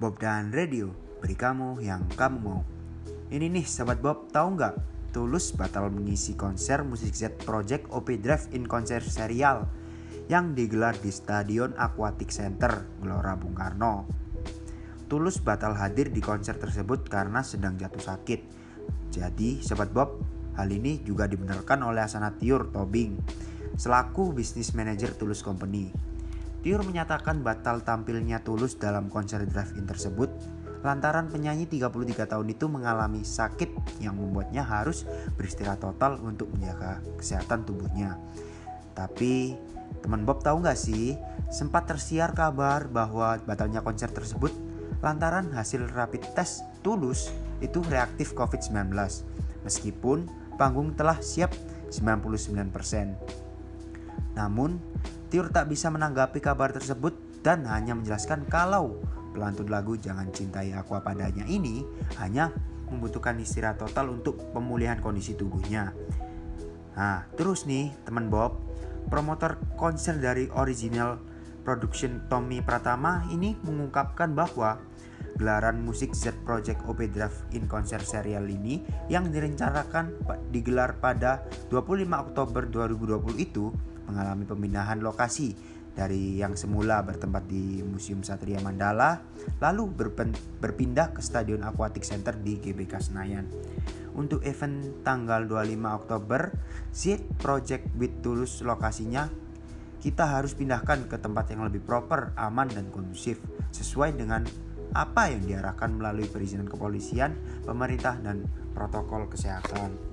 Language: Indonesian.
Bob dan Radio, beri kamu yang kamu mau. Ini nih sahabat Bob, tahu nggak? Tulus batal mengisi konser musik Z Project OP Drive in konser serial yang digelar di Stadion Aquatic Center, Gelora Bung Karno. Tulus batal hadir di konser tersebut karena sedang jatuh sakit. Jadi, sahabat Bob, hal ini juga dibenarkan oleh Asana Tiur Tobing selaku bisnis manajer Tulus Company. Tiur menyatakan batal tampilnya Tulus dalam konser drive-in tersebut lantaran penyanyi 33 tahun itu mengalami sakit yang membuatnya harus beristirahat total untuk menjaga kesehatan tubuhnya. Tapi teman Bob tahu nggak sih sempat tersiar kabar bahwa batalnya konser tersebut lantaran hasil rapid test Tulus itu reaktif COVID-19 meskipun panggung telah siap 99%. Namun, Tiur tak bisa menanggapi kabar tersebut dan hanya menjelaskan kalau pelantun lagu Jangan Cintai Aku Padanya ini hanya membutuhkan istirahat total untuk pemulihan kondisi tubuhnya. Nah, terus nih teman Bob, promotor konser dari original production Tommy Pratama ini mengungkapkan bahwa gelaran musik Z Project OP Drive in konser serial ini yang direncanakan digelar pada 25 Oktober 2020 itu mengalami pemindahan lokasi dari yang semula bertempat di Museum Satria Mandala lalu berpindah ke Stadion Aquatic Center di GBK Senayan. Untuk event tanggal 25 Oktober, Z Project with Tulus lokasinya kita harus pindahkan ke tempat yang lebih proper, aman dan kondusif sesuai dengan apa yang diarahkan melalui perizinan kepolisian, pemerintah dan protokol kesehatan.